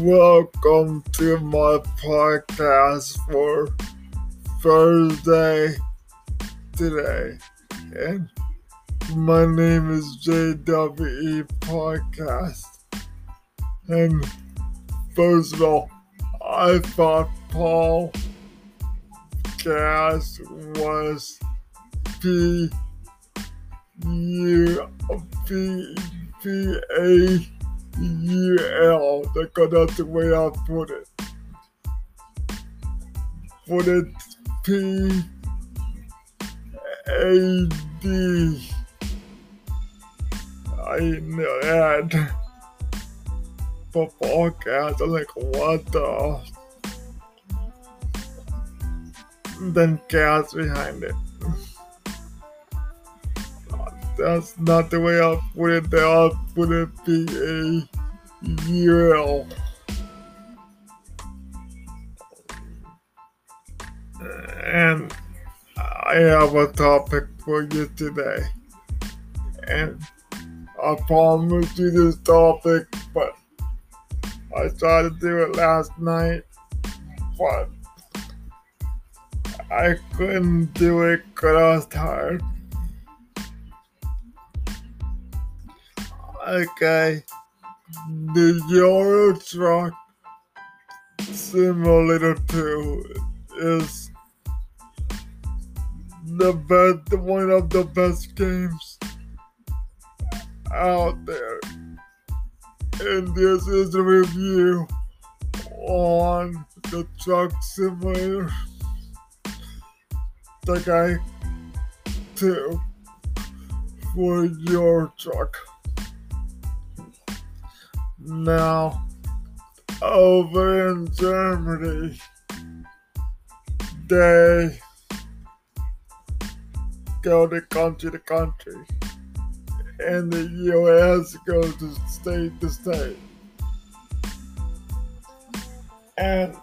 Welcome to my podcast for Thursday today. And my name is JWE Podcast. And first of all, I thought Paul Cast was P U P P A L because that's the way I put it. Put it P A D. I know that. For podcast, I'm like, what the? Then cast behind it. That's not the way I put it there. I put it P A L. And I have a topic for you today. And I promised you this topic, but I tried to do it last night, but I couldn't do it because I was tired. Okay, the Euro Truck Simulator 2 is the best, one of the best games out there. And this is a review on the Truck Simulator. The guy 2 for your truck. Now, over in Germany, they go to country to country, and the U.S. goes to state to state. And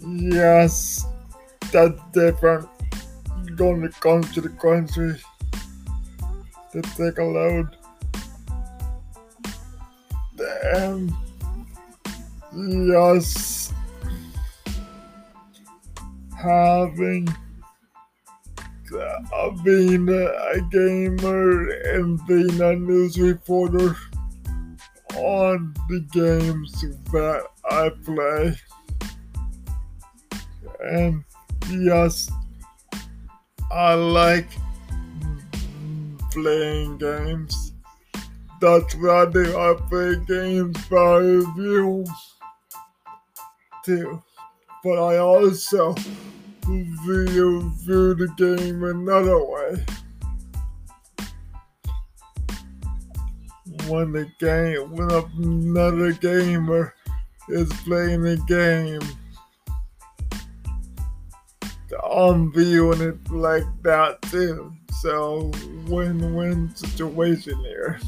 yes, that's different going to country to country to take a load and yes, having uh, being a gamer and being a news reporter on the games that I play. And yes, I like playing games. That's why. I play games by review too. But I also review the game another way. When the game, when another gamer is playing the game, I'm viewing it like that too. So win-win situation here.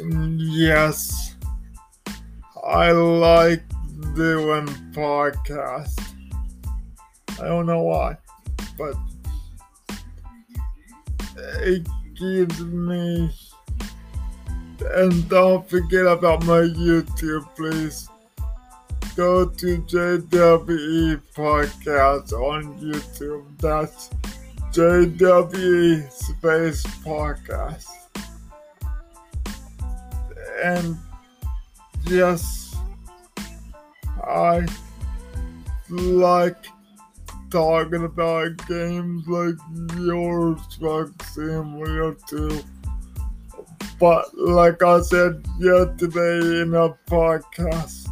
Yes, I like doing podcasts. I don't know why, but it gives me. And don't forget about my YouTube, please. Go to JWE Podcast on YouTube. That's JWE Space Podcast. And yes, I like talking about games like Euro Truck Simulator 2. But like I said yesterday in a podcast,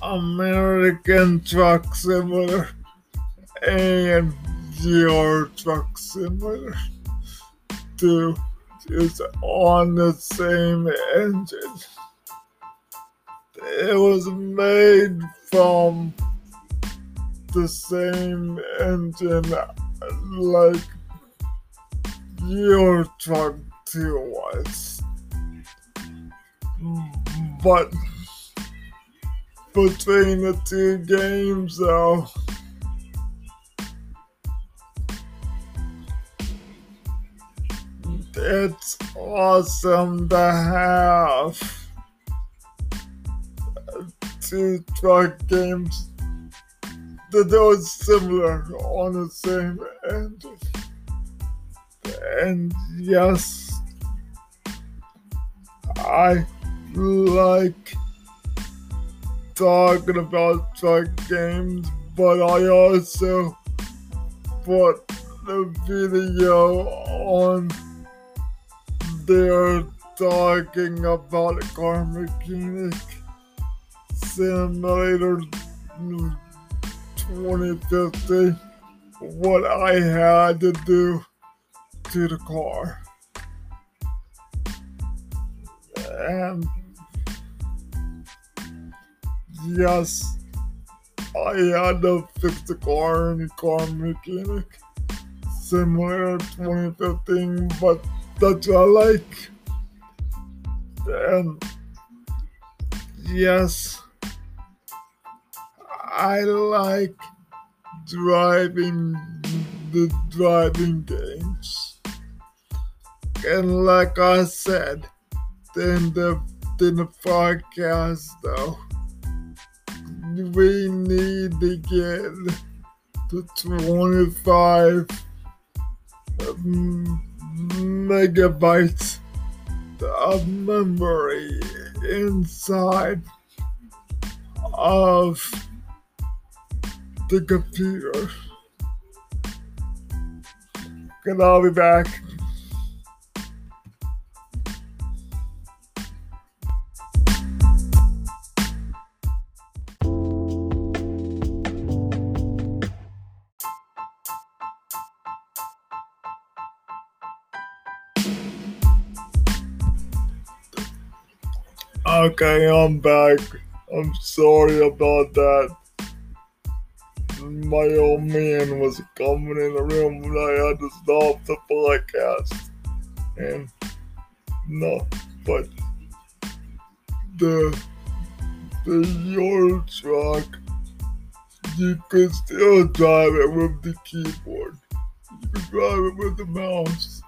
American Truck Simulator and Euro Truck Simulator 2 is on the same engine. It was made from the same engine like your truck 2 was. But between the two games, though, it's awesome to have two truck games that are similar on the same engine. And yes, I like talking about truck games, but I also put the video on there talking about car mechanic simulator 2015 what I had to do to the car. And yes, I had to fix the car in car mechanic simulator 2015, but what I like. And yes, I like driving the driving games. And like I said, in the in the podcast though, we need to get to 25 um, megabytes of memory inside of the computer. And I'll be back. Okay, I'm back. I'm sorry about that. My old man was coming in the room and I had to stop the podcast. And no, but the the your truck, you can still drive it with the keyboard. You can drive it with the mouse,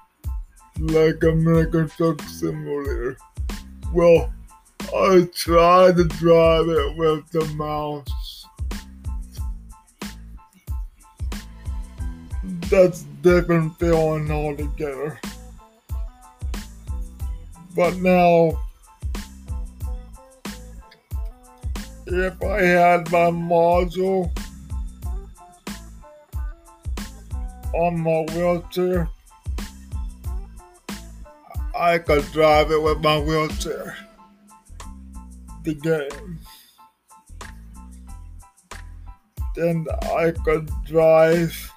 like American Truck Simulator. Well, I tried to drive it with the mouse. That's different feeling altogether. But now, if I had my module on my wheelchair, I could drive it with my wheelchair the game. Then I could drive.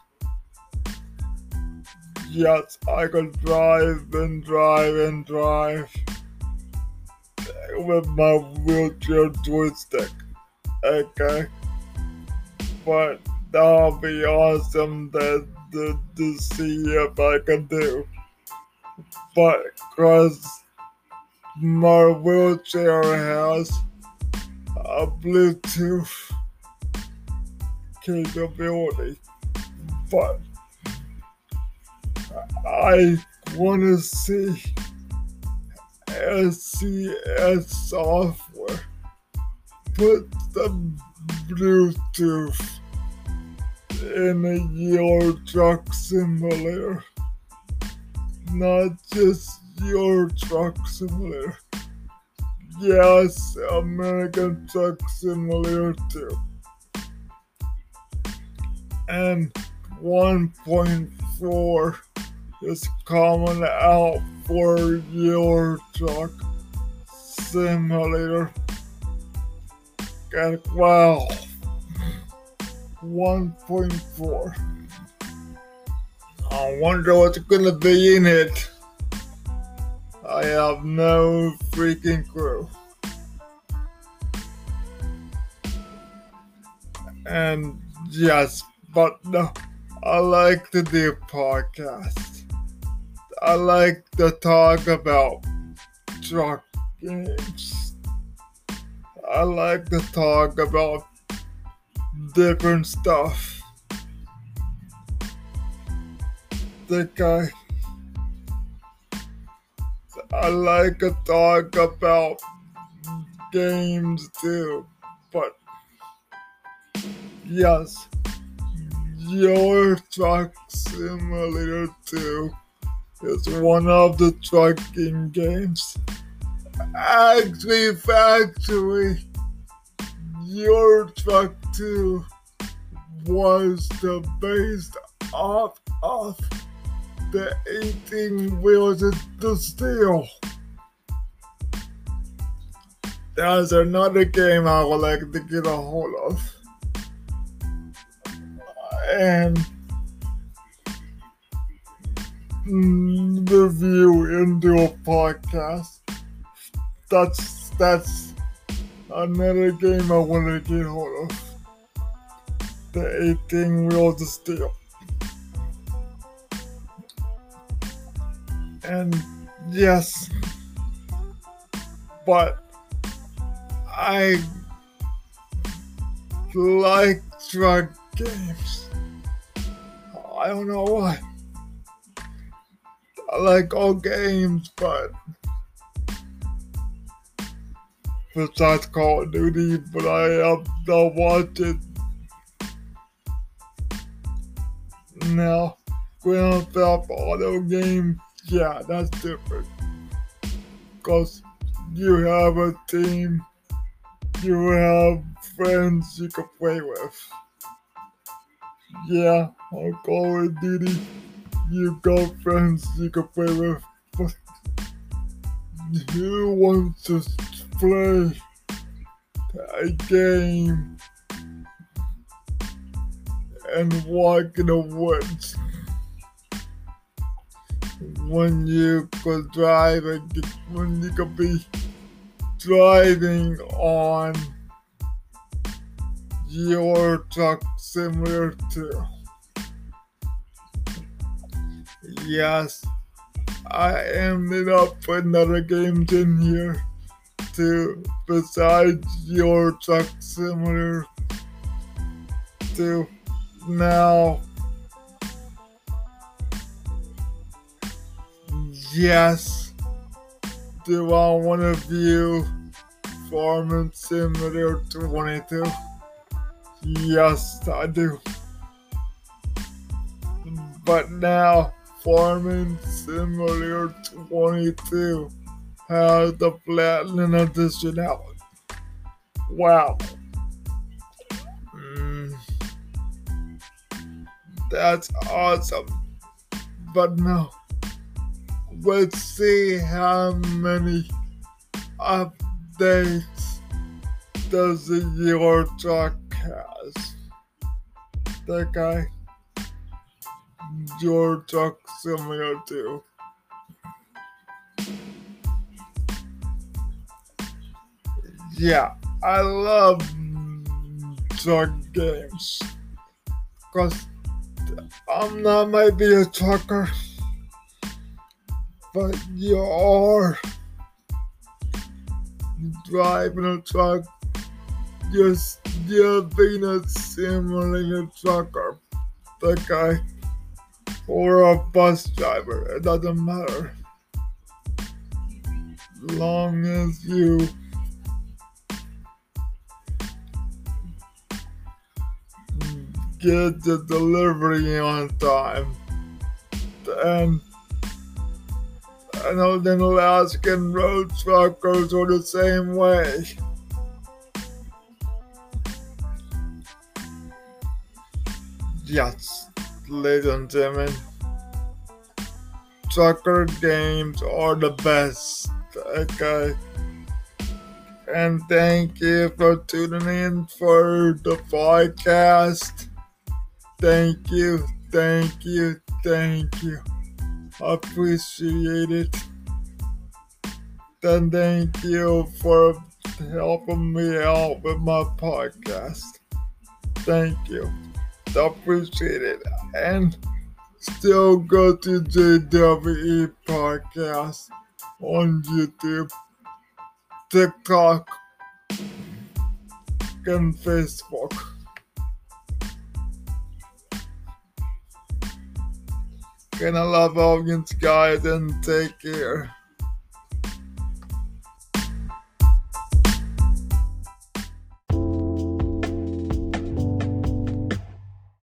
Yes, I could drive and drive and drive with my wheelchair joystick. Okay. But that'll be awesome to, to, to see if I can do. But, cause my wheelchair has a Bluetooth capability, but I want to see SCS software. Put the Bluetooth in a Truck Simulator, not just Euro Truck Simulator. Yes, American Truck Simulator And 1.4 is coming out for Euro Truck Simulator. Got wow. 1.4. I wonder what's gonna be in it. I have no freaking clue. And yes, but no, I like to do podcasts. I like to talk about truck games. I like to talk about different stuff. Think I I like to talk about games too, but yes, Euro Truck Simulator 2 is one of the trucking games. Actually, factually, your Truck 2 was the based off of the 18 wheels of the steel. There's another game I would like to get a hold of. And the view into a podcast. That's that's another game I want to get a hold of. The 18 wheels of steel. And yes, but I like drug games. I don't know why. I like all games, but besides Call of Duty, but I have to watch it now. Grand Theft Auto game, yeah, that's different. Cause you have a team, you have friends you can play with. Yeah, on Call of Duty, you got friends you can play with, but who wants to play a game and walk in the woods when you could drive when you could be driving on Euro truck simulator 2 yes I ended up putting other games in here to besides Euro truck simulator 2 now yes do I want to view Farming Simulator 22 yes I do but now Farming Simulator 22 has the Platinum Edition out. Wow. Mm. That's awesome. But no. Let's see how many updates does the Euro Truck has. That guy. Euro Truck Simulator 2. Yeah, I love truck games. Because I'm not maybe a trucker, but you are driving a truck. You're being a simulator trucker. That guy or a bus driver. It doesn't matter. Long as you get the delivery on time. And I know the Alaskan road truckers are the same way. Yes ladies and gentlemen. Trucker games are the best. Okay. And thank you for tuning in for the podcast. Thank you, thank you, thank you. Appreciate it. Then thank you for helping me out with my podcast. Thank you appreciate it. And still go to JWE Podcast on YouTube, TikTok, and Facebook. And I love audience guys and take care.